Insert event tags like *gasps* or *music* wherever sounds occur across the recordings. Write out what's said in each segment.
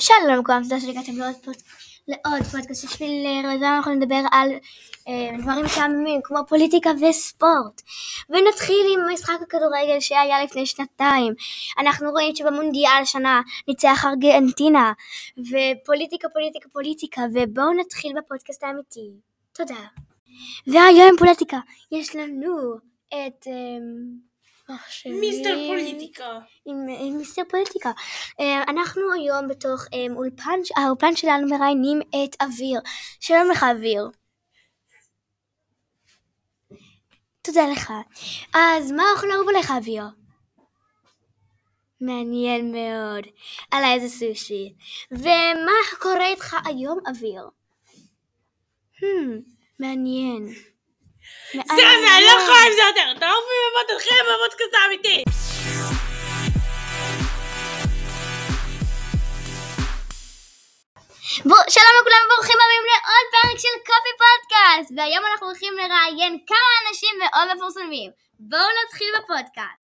שלום לכולם, תודה שהגעתם לעוד, פוד... לעוד פודקאסט בשביל רזם, אנחנו נדבר על אה, דברים משעממים כמו פוליטיקה וספורט. ונתחיל עם משחק הכדורגל שהיה לפני שנתיים. אנחנו רואים שבמונדיאל השנה ניצח ארגנטינה, ופוליטיקה, פוליטיקה, פוליטיקה, ובואו נתחיל בפודקאסט האמיתי. תודה. והיום פוליטיקה, יש לנו את... אה, מחשבים. מיסטר פוליטיקה. עם, עם מיסטר פוליטיקה. אה, אנחנו היום בתוך אה, אולפן, האולפן שלנו מראיינים את אוויר. שלום לך אוויר. תודה לך. אז מה אוכל אהוב עליך אוויר? מעניין מאוד. על איזה סושי. ומה קורה איתך היום אוויר? Hmm, מעניין. זהו זה, אני לא יכולה עם זה יותר. תעופו ממות אתכם בפודקאסט האמיתי. שלום לכולם וברוכים הבאים לעוד פרק של קופי פודקאסט. והיום אנחנו הולכים לראיין כמה אנשים מאוד מפורסמים. בואו נתחיל בפודקאסט.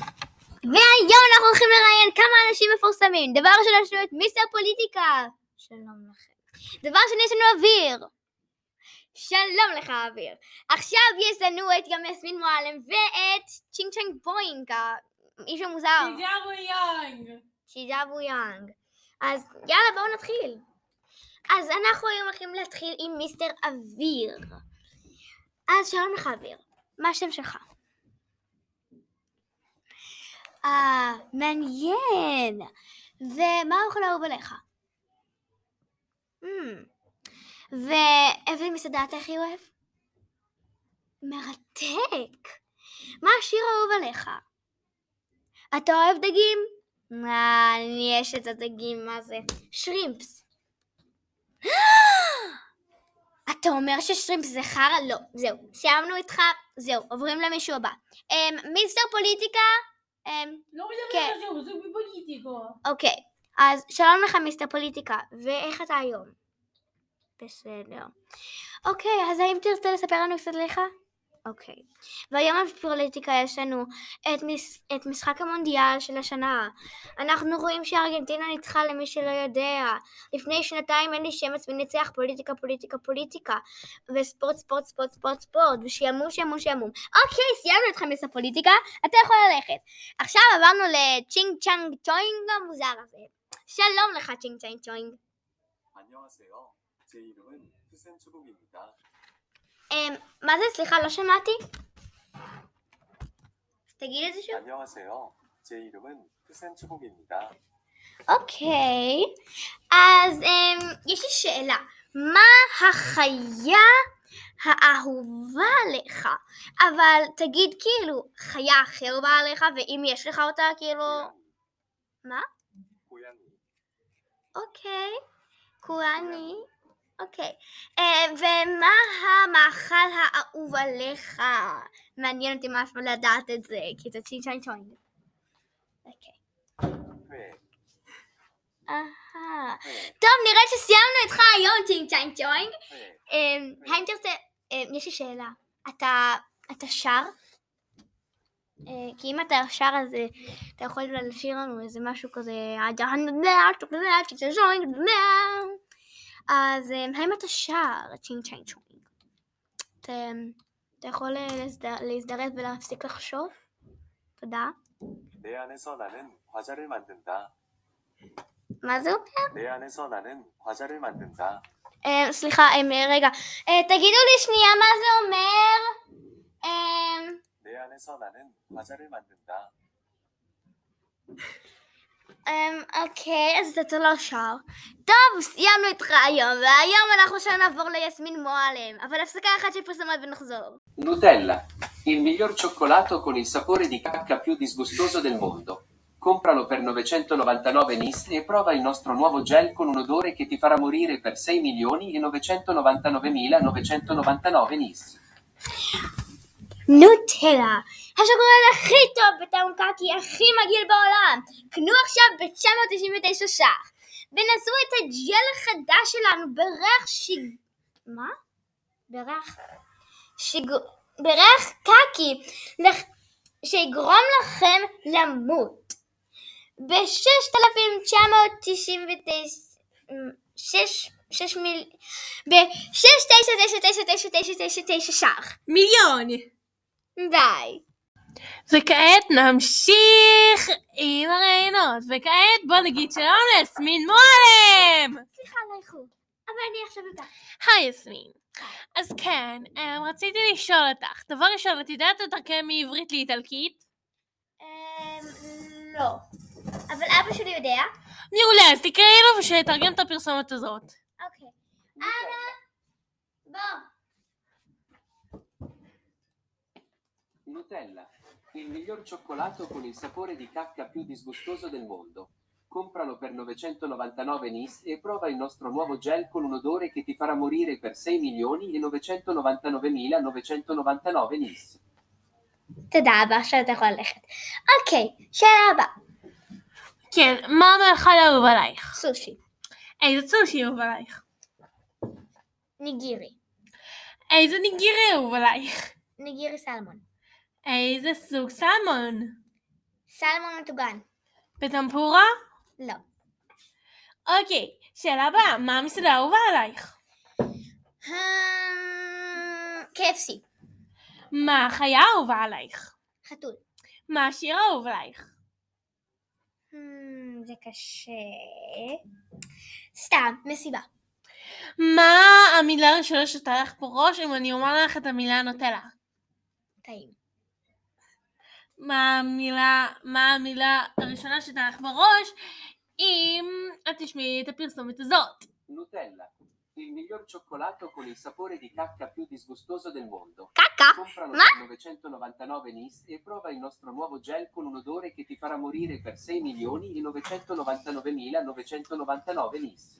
והיום אנחנו הולכים לראיין כמה אנשים מפורסמים. דבר ראשון יש לנו את מיסטר פוליטיקה. שלום לכם. דבר שני יש לנו אוויר שלום לך אוויר. עכשיו יש לנו את גם יסמין מועלם ואת צ'ינג צ'ינג בוינג, האיש המוזר. שיזאבו יאנג. שיזאבו יאנג. אז יאללה בואו נתחיל. אז אנחנו היום הולכים להתחיל עם מיסטר אוויר. אז שלום לך אוויר, מה השם שלך? אה, מעניין. ומה האוכל האהוב עליך? Mm. ואיזה מסעדה אתה הכי אוהב? מרתק! מה השיר האהוב עליך? אתה אוהב דגים? מה, אני יש את הדגים, מה זה? שרימפס. *gasps* אתה אומר ששרימפס זה חרא? לא, זהו, סיימנו איתך, זהו, עוברים למישהו הבא. Um, מיסטר פוליטיקה? Um, לא מדבר כן. על זה, זה בפוליטיקה. אוקיי, אז שלום לך מיסטר פוליטיקה, ואיך אתה היום? בסדר. אוקיי, אז האם תרצה לספר לנו קצת לך? אוקיי. והיום בפוליטיקה יש לנו את, מש, את משחק המונדיאל של השנה. אנחנו רואים שארגנטינה ניצחה למי שלא יודע. לפני שנתיים אין לי שם עצמי ניצח פוליטיקה, פוליטיקה, פוליטיקה. וספורט, ספורט, ספורט, ספורט, ספורט. ושעמום, שעמום, שעמום. אוקיי, סיימנו את חמישה פוליטיקה, אתה יכול ללכת. עכשיו עברנו לצ'ינג צ'אנג צ'וינג המוזר הזה. שלום לך צ'ינג צ'אנג צ'וינג. 안녕하세요. 제 이름은 후센초복입니다. אמ, מה זה? סליחה, לא שמעתי. תגיד את זה שוב. 안녕하세요. 제 이름은 후센초복입니다. אוקיי, אז אמ, יש לי שאלה. מה החיה האהובה עליך? אבל תגיד כאילו, חיה הכי אהובה עליך, ואם יש לך אותה, כאילו... מה? 고양이. אוקיי, קוואני. אוקיי. אה, ומה המאכל האהוב עליך? מעניין אותי משהו לדעת את זה, כי זה צ'ין צ'יין צ'יין. אוקיי. אה. טוב, נראה שסיימנו איתך היום, צ'ינג צ'יינג צ'וינג. אה. האם תרצה, יש לי שאלה. אתה שר? כי אם אתה שר אז אתה יכול לשיר לנו איזה משהו כזה... אז אמ, האם אתה שר צ'ינג צ'יינג צ'וינג? אתה אתה יכול אה, להזד- להזדרז ולהפסיק לחשוב? תודה. 내 안에서 나는 과자를 만든다. מה זה אומר? 내 안에서 나는 과자를 만든다. אמ, סליחה, אמ, רגע. אה, תגידו לי שנייה מה זה אומר? אמ, 내 안에서 나는 과자를 만든다. אמ, אוקיי, אז אתה לא שר. טוב, סיימנו איתך היום, והיום אנחנו עכשיו נעבור ליסמין מועלם. אבל הפסקה אחת של פרסומות ונחזור. Nutella, il miglior cioccolato con il sapore di cacca più disgustoso del mondo. Compralo per 999 nis e prova il nostro nuovo gel con un odore che ti farà morire per 6 milioni e 999.999 nis. נוטלה, השוקולד הכי טוב בטעם קקי הכי מגעיל בעולם. קנו עכשיו ב-999 ש"ח. ונסו את הג'ל החדש שלנו בריח שיג... מה? בריח... שיג... בריח קקי, לח... שיגרום לכם למות. ב-6,999 שש, שש מיל... בשש תשע תשע תשע תשע תשע תשע תשע שח. מיליון. די. וכעת נמשיך עם הרעיונות. וכעת בוא נגיד שלום ליסמין מועלם! סליחה על האיחור. אבל אני עכשיו איתך. היי יסמין. אז כן, אמ, רציתי לשאול אותך. דבר ראשון, את יודעת לתרגם מעברית לאיטלקית? אמ, לא. אבל אבא שלי יודע. מעולה, אז תקראי לו ושיתרגם את הפרסומת הזאת. אוקיי. אבא, בוא. Nutella, il miglior cioccolato con il sapore di cacca più disgustoso del mondo. Compralo per 999 nis e prova il nostro nuovo gel con un odore che ti farà morire per 6 milioni e 999.999 nis. תודה אבא, עכשיו אתה יכול ללכת. אוקיי, שאלה הבאה. כן, מה המאכל האהוב עלייך? סושי. איזה סושי אהוב עלייך? ניגירי. איזה ניגירי אהוב עלייך? ניגירי סלמון. איזה סוג סלמון? סלמון מטוגן. בטמפורה? לא. אוקיי, שאלה הבאה, מה המסעדה האהובה עלייך? אמ, KFC. מה החיה האהובה עלייך? חתול. מה השיר האהוב עלייך? אמ, זה קשה. סתם, מסיבה. מה המילה הראשונה שתהיה לך בראש אם אני אומר לך את המילה נוטלה? טעים. מה המילה, מה המילה הראשונה שתהיה לך בראש אם את תשמעי את הפרסומת הזאת? Nutella, il miglior cioccolato con il sapore di cacca più disgustoso del mondo. קקה. Compralo Ma- per 999 nis e prova il nostro nuovo gel con un odore che ti farà morire per 6 milioni e 999.999 nis.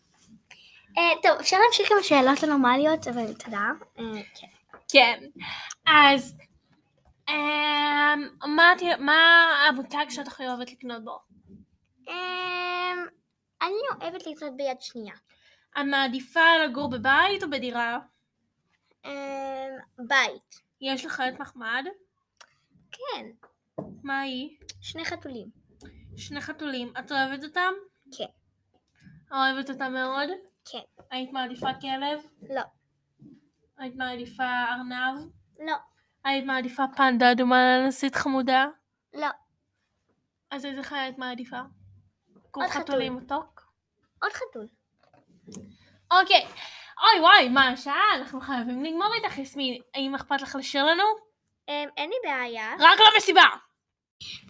אה, טוב, אפשר להמשיך עם השאלות הנורמליות, אבל תודה. אה, כן. כן. אז אמ, מה, את- מה המותג שאת הכי אוהבת לקנות בו? אמ, אני אוהבת לקנות ביד שנייה. את מעדיפה לגור בבית או בדירה? אמ, בית. יש לך את מחמד? כן. מה היא? שני חתולים. שני חתולים. את אוהבת אותם? כן. אוהבת אותם מאוד? כן. היית מעדיפה כלב? לא. היית מעדיפה ארנב? לא. היית מעדיפה פנדה דומה לנשית חמודה? לא. אז איזה חיה היית מעדיפה? עוד חתולים מתוק? עוד חתול. אוקיי. אוי וואי, מה השעה? אנחנו חייבים לגמור איתך יסמין. האם אכפת לך לשיר לנו? אמ, אין לי בעיה. רק למסיבה!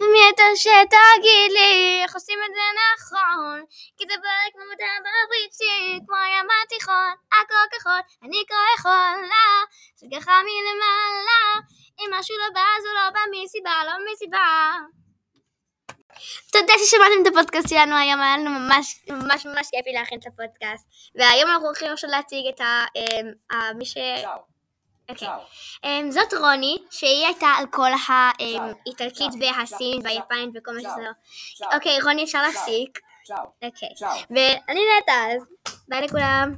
ומי אתה שתגיד לי איך עושים את זה נכון כי זה בא כמו מדע בריטי כמו הים התיכון הכל כחול אני כה יכולה שככה מלמעלה אם משהו לא בא אז הוא לא בא מסיבה לא מסיבה תודה ששמעתם את הפודקאסט שלנו היום, היה לנו ממש ממש ממש כיפי להכין את הפודקאסט והיום אנחנו הולכים עכשיו להציג את ה... אמ, מי ש... אוקיי. אמ, זאת רוני, שהיא הייתה על כל האיטלקית והסינית והיפנית וכל מה שזה לא. אוקיי, רוני אפשר להפסיק. אוקיי. ואני נטע אז. ביי לכולם.